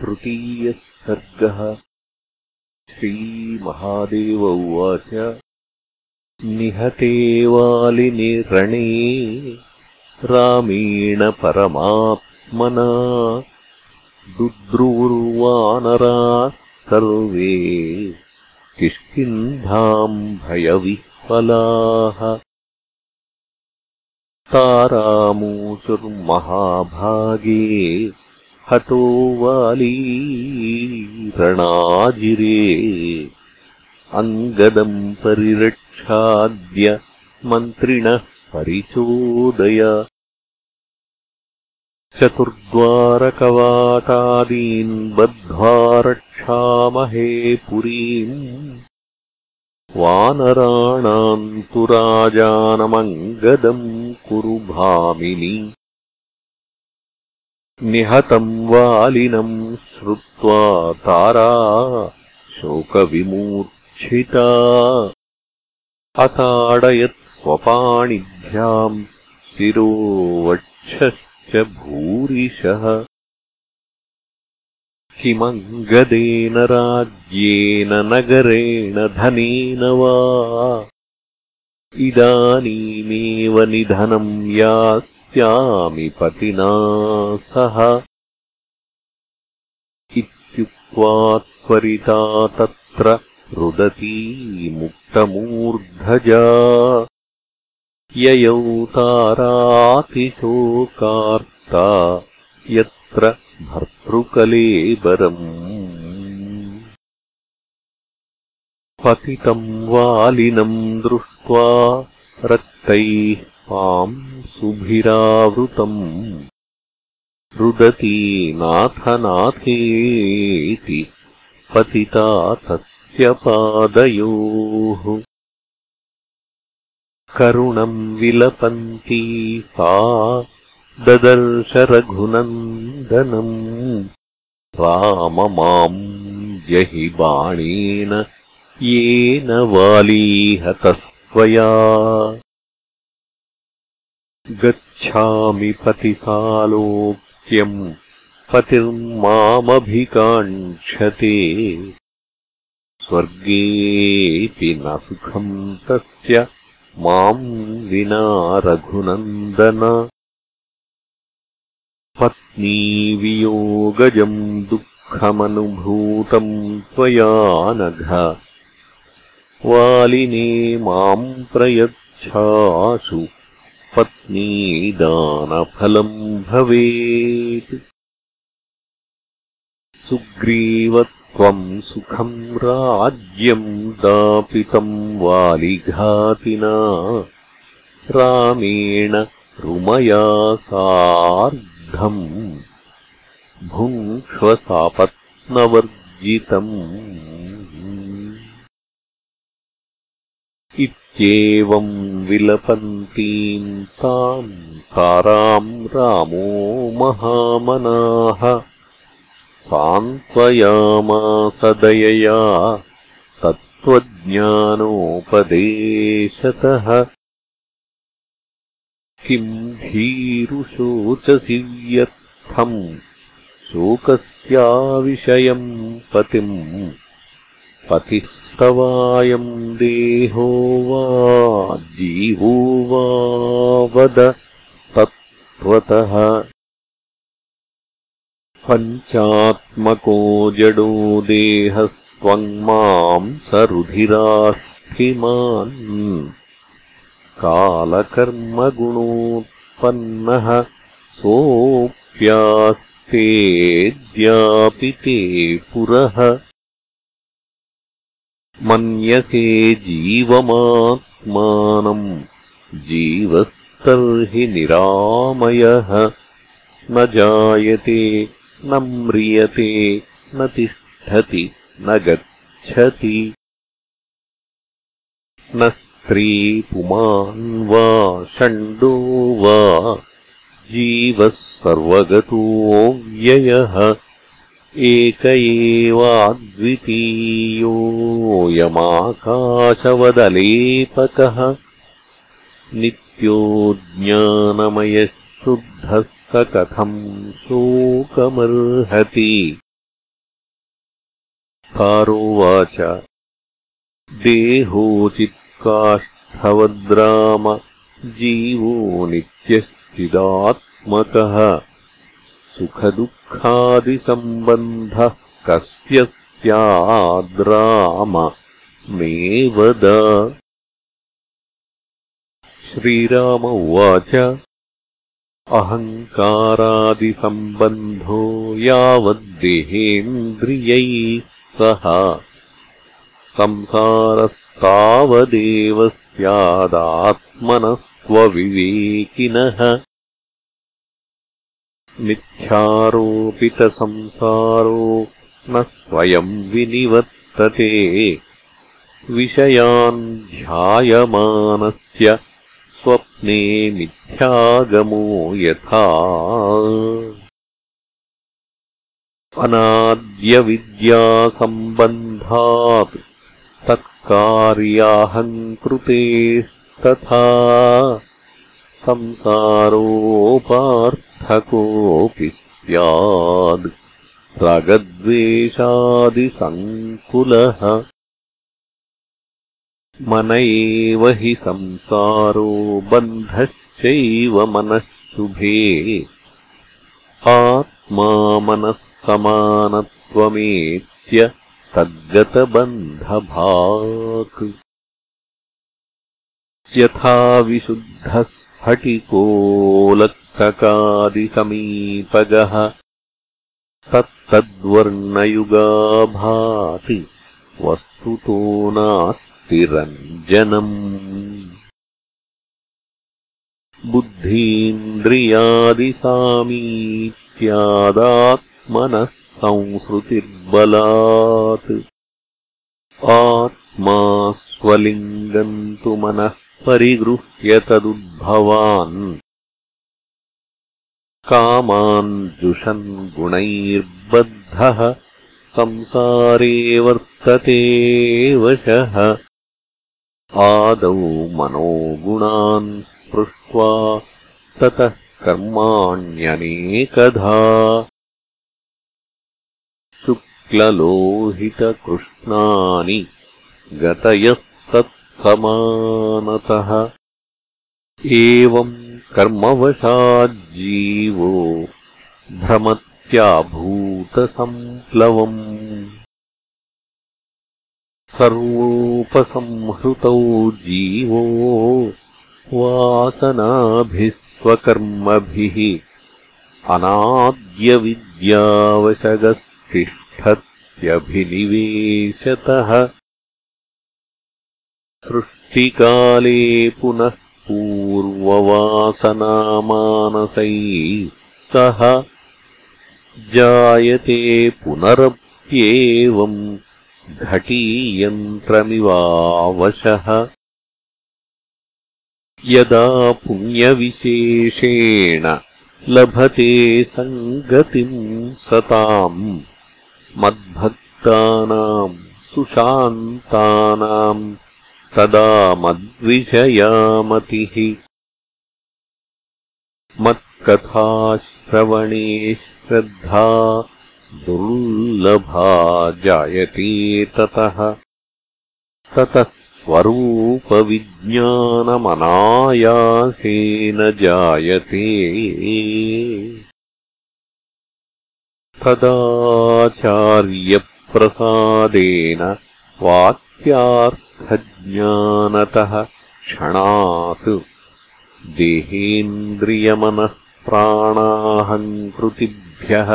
तृतीयः सर्गः श्रीमहादेव उवाच। निहते वालिनिरणे रामेण परमात्मना। दुद्रुवुर्वानराः सर्वे किष्किन्धाम् भयविह्वलाः तारामूचुर्महाभागे हतो वाली रणाजिरे। अङ्गदम् परिरक्षाद्य मन्त्रिणः परिचोदय। चतुर्द्वारकवाटादीन् बद्ध्वा रक्षामहे पुरीम्। वानराणाम् तु राजानमङ्गदम् कुरु भामिनि निहतम् वालिनम् श्रुत्वा तारा शोकविमूर्च्छिता। अताडयत् स्वपाणिभ्याम् शिरो वक्षश्च भूरिशः। किमङ्गदेन राज्येन नगरेण धनेन वा। इदानीमेव निधनम् यात् स्यामि पतिना सह इत्युक्त्वा त्वरिता तत्र रुदती मुक्तमूर्धजा। ययौ तारातिशोकार्ता यत्र भर्तृकलेबरम् पतितम् वालिनम् दृष्ट्वा रक्तैः पाम् सुभिरावृतम्। रुदती नाथनाथेति पतिता तस्य पादयोः। करुणम् विलपन्ती सा ददर्शरघुनन्दनम् राम माम् जहि बाणेन येन वालीहतस्त्वया गच्छामि पतिसालोक्यम् पतिर्मामभिकाङ्क्षते। स्वर्गेऽपि न सुखम् तस्य माम् विना रघुनन्दन। पत्नीवियोगजम् दुःखमनुभूतम् त्वया नघ। वालिने माम् प्रयच्छासु पत्नीदानफलम् भवेत्। सुग्रीवत्वम् सुखम् राज्यम् दापितम् वालिघातिना। रामेण रुमया सार्धम्। भुङ्क्ष्वसापत्नवर्जितम् इत्येवम् विलपन्तीम् ताम् ताराम् रामो महामनाः। सान्त्वयामासदयया तत्त्वज्ञानोपदेशतः। किम् भीरुशोचसि व्यर्थम् शोकस्याविषयम् पतिम् पतिः तवायम् देहो वा जीवो वा वद तत्त्वतः। पञ्चात्मको जडो देहस्त्वम् माम् सरुधिरास्थिमान्। कालकर्मगुणोत्पन्नः सोऽप्यास्तेऽद्यापि ते पुरः मन्यसे जीवमात्मानम् जीवस्तर्हि निरामयः। न जायते न म्रियते न तिष्ठति न गच्छति। न स्त्री पुमान् वा षण्डो वा जीवः सर्वगतोऽव्ययः एक एवाद्वितीयोऽयमाकाशवदलेपकः नित्यो ज्ञानमयः स कथम् शोकमर्हति। विस्तारोवाच देहोचित्काष्ठवद्राम जीवो नित्यश्चिदात्मकः सुखदुःखादिसम्बन्धः कस्य स्याद्राम मे वद। श्रीराम उवाच। अहङ्कारादिसम्बन्धो यावद्देहेन्द्रियैः सह। संसारस्तावदेव स्यादात्मनस्त्वविवेकिनः मिथ्यारोपितसंसारो न स्वयम् विनिवर्तते। विषयान् ध्यायमानस्य स्वप्ने मिथ्यागमो यथा। अनाद्यविद्यासम्बन्धात् तत्कार्याहङ्कृतेस्तथा संसारोपार्थकोऽपि स्याद् रागद्वेषादिसङ्कुलः मन एव हि संसारो बन्धश्चैव मनः शुभे आत्मा मनः समानत्वमेत्य तद्गतबन्धभाक् यथा विशुद्धः स्फटिकोलक्तकादिसमीपगः तत्तद्वर्णयुगाभाति वस्तुतो नास्ति रञ्जनम्। बुद्धीन्द्रियादिसामीत्यादात्मनः संसृतिर्बलात् आत्मा स्वलिङ्गम् तु मनः परिगृह्य तदुद्भवान् कामान् जुषन् गुणैर्बद्धः संसारे वर्तते वशः। आदौ मनोगुणान् स्पृष्ट्वा ततः कर्माण्यनेकधा। शुक्ललोहितकृष्णानि गतयस्तत्समानतः एवम् कर्मवशाज्जीवो भ्रमत्याभूतसम्प्लवम् सर्वोपसंहृतौ जीवो वासनाभिः स्वकर्मभिः अनाद्यविद्यावशगस्तिष्ठत्यभिनिवेशतः सृष्टिकाले पुनः पूर्ववासनामानसै सह जायते पुनरप्येवम् घटीयन्त्रमिवावशः। यदा पुण्यविशेषेण लभते सङ्गतिम् सताम् मद्भक्तानाम् सुशान्तानाम् तदा मद्विषयामतिः मत्कथाश्रवणे श्रद्धा दुर्लभा जायते ततः। ततः स्वरूपविज्ञानमनायासेन जायते। तदाचार्यप्रसादेन वाक्यार्थज्ञानतः क्षणात् देहेन्द्रियमनःप्राणाहङ्कृतिभ्यः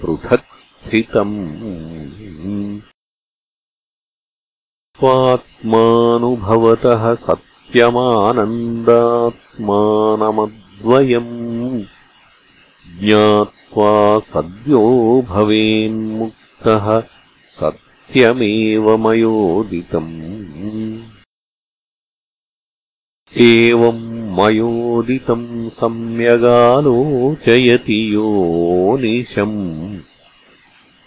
पृथक् स्थितम् स्वात्मानुभवतः सत्यमानन्दात्मानमद्वयम्। ज्ञात्वा सद्यो भवेन्मुक्तः सत्यमेव मयोदितम् एवम् मयोदितम् सम्यगालोचयति योनिशम्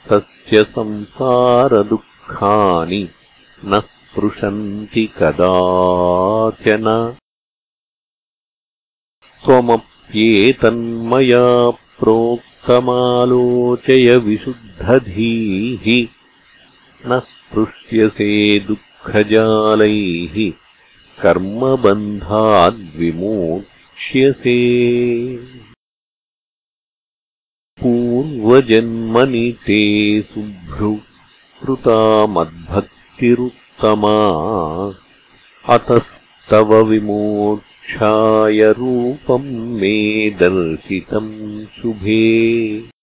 तस्य संसारदुःखानि न स्पृशन्ति कदाचन त्वमप्येतन्मया प्रोक्तमालोचय विशुद्धधीः न स्पृश्यसे दुःखजालैः कर्मबन्धाद्विमोक्ष्यसे। पूर्वजन्मनि ते सुभ्रु कृता मद्भक्तिरुत्तमा। अतस्तव विमोक्षाय रूपम् मे दर्शितम् शुभे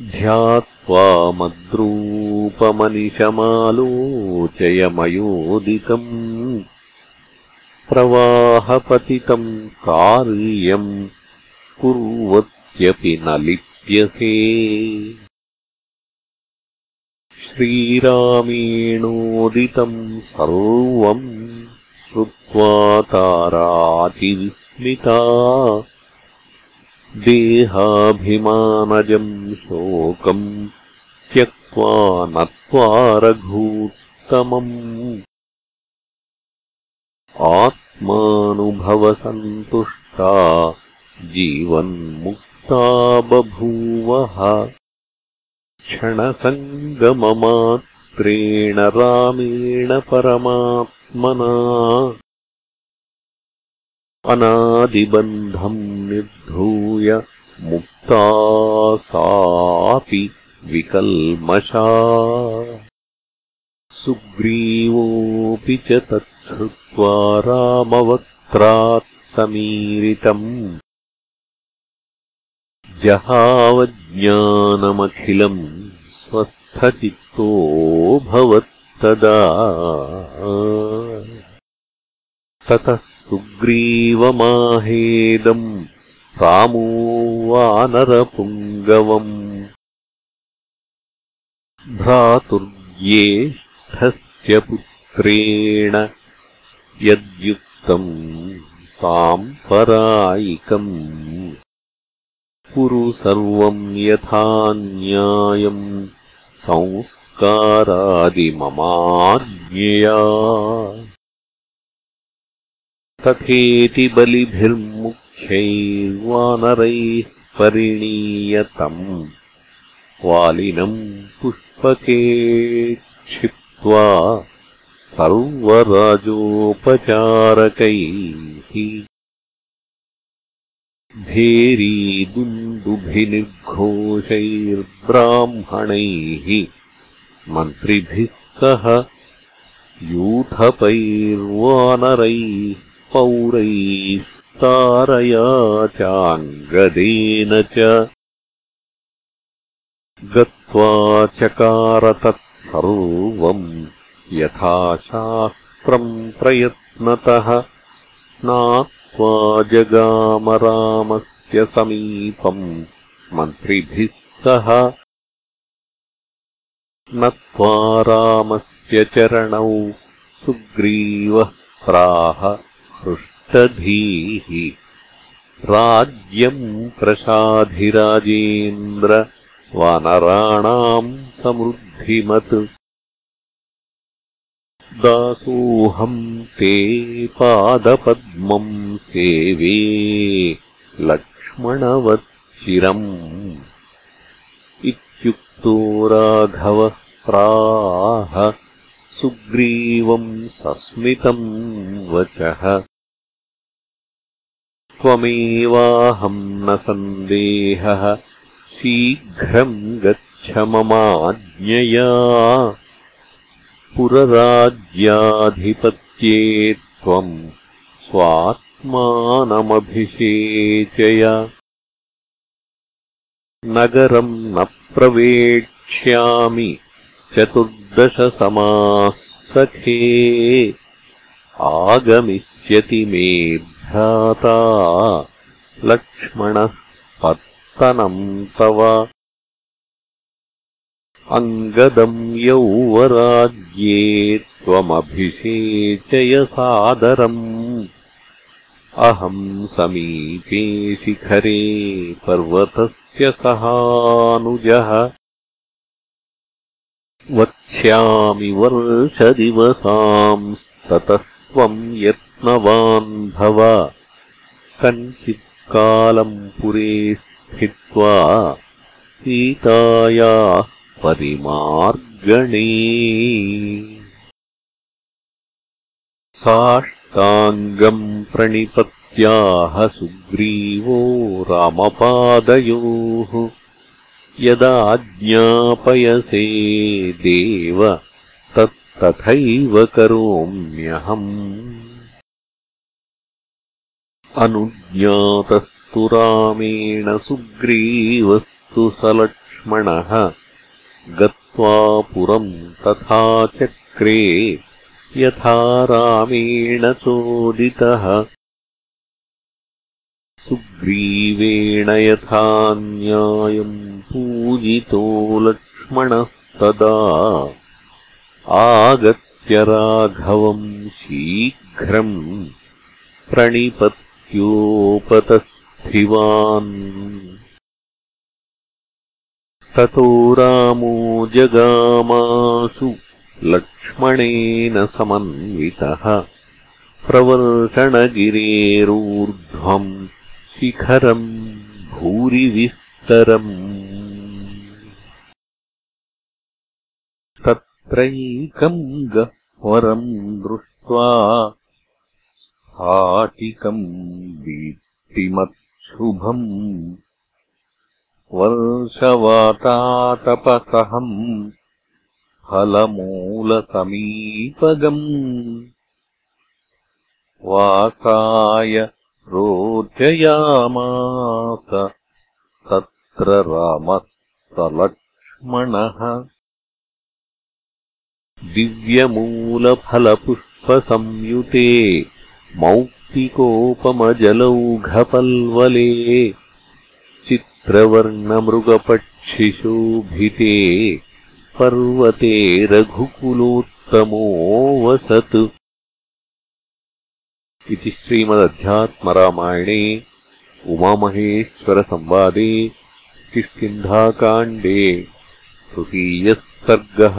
ध्यात्वा मद्रूपमनिशमालोचयमयोदितम् प्रवाहपतितम् कार्यम् कुर्वत्यपि न लिप्यसे। श्रीरामेणोदितम् सर्वम् श्रुत्वा तारातिविस्मिता देहाभिमानजम् शोकम् त्यक्त्वा नत्वा रघूत्तमम्। आत्मानुभवसन्तुष्टा जीवन्मुक्ता बभूवः। क्षणसङ्गममात्रेण रामेण परमात्मना अनादिबन्धम् निर्धूय मुक्ता सापि विकल्मषा। सुग्रीवोऽपि च तच्छ्रुत्वा रामवक्त्रात् समीरितम्। जहावज्ञानमखिलम् स्वस्थचित्तोऽभवत्तदा ततः सुग्रीवमाहेदम् रामो वानरपुङ्गवम् भ्रातुर्ज्येष्ठस्य पुत्रेण यद्युक्तम् साम्परायिकम् कुरु सर्वम् यथा न्यायम् संस्कारादिममाज्ञया तथेति बलिभिर्मुख्यैर्वानरैः परिणीयतम्। वालिनम् पुष्पके क्षिप्त्वा सर्वराजोपचारकैः भेरीदुन्दुभिनिर्घोषैर्ब्राह्मणैः मन्त्रिभिः सह यूथपैर्वानरैः पौरैस्तारया चाङ्गदेन च गत्वा चकार तत्सर्वम् यथाशास्त्रम् प्रयत्नतः जगामरामस्य समीपम् मन्त्रिभिः सह नत्वा रामस्य चरणौ सुग्रीवः प्राह हृष्टधीः राज्यम् प्रसाधिराजेन्द्र वानराणाम् समृद्धिमत्। दासोऽहम् ते पादपद्मम् सेवे लक्ष्मणवच्चिरम् इत्युक्तो राघवः प्राह सुग्रीवम् सस्मितम् वचः त्वमेवाहम् न सन्देहः शीघ्रम् गच्छ ममाज्ञया पुरराज्याधिपत्ये त्वम् स्वात्मानमभिषेचय। नगरम् न प्रवेक्ष्यामि चतुर्दशसमाः सखे आगमिष्यति मे लक्ष्मणः पत्तनम् तव अङ्गदम् यौवराज्ये त्वमभिषेचय सादरम्। अहम् समीपे शिखरे पर्वतस्य सहानुजः। वक्ष्यामि वर्षदिवसांस्ततः त्वम् यत्नवान् भव। कञ्चित्कालम् पुरे स्थित्वा सीतायाः परिमार्गणे साष्टाङ्गम् प्रणिपत्याह सुग्रीवो रामपादयोः। यदाज्ञापयसे देव तत्तथैव करोम्यहम् अनुज्ञातस्तु रामेण सुग्रीवस्तु सलक्ष्मणः गत्वा पुरम् तथा चक्रे यथा रामेण चोदितः। सुग्रीवेण यथा न्यायम् पूजितो लक्ष्मणस्तदा। आगत्य राघवम् शीघ्रम् प्रणिपत्योपतस्थिवान् ततो रामो जगामासु लक्ष्मणेन समन्वितः। प्रवर्षणगिरेरूर्ध्वम् शिखरम् भूरिविस्तरम्। तत्रैकम् गह्वरम् दृष्ट्वा हाटिकम् दीप्तिमत्शुभम् वर्षवातातपसहम् फलमूलसमीपगम् वासाय रोचयामास तत्र रामस्तलक्ष्मणः दिव्यमूलफलपुष्पसंयुते मौक्तिकोपमजलौघपल्वले चित्रवर्णमृगपक्षिशोभिते पर्वते रघुकुलोत्तमोऽवसत्। इति श्रीमदध्यात्मरामायणे उमामहेश्वरसंवादे किष्किन्धाकाण्डे तृतीयः सर्गः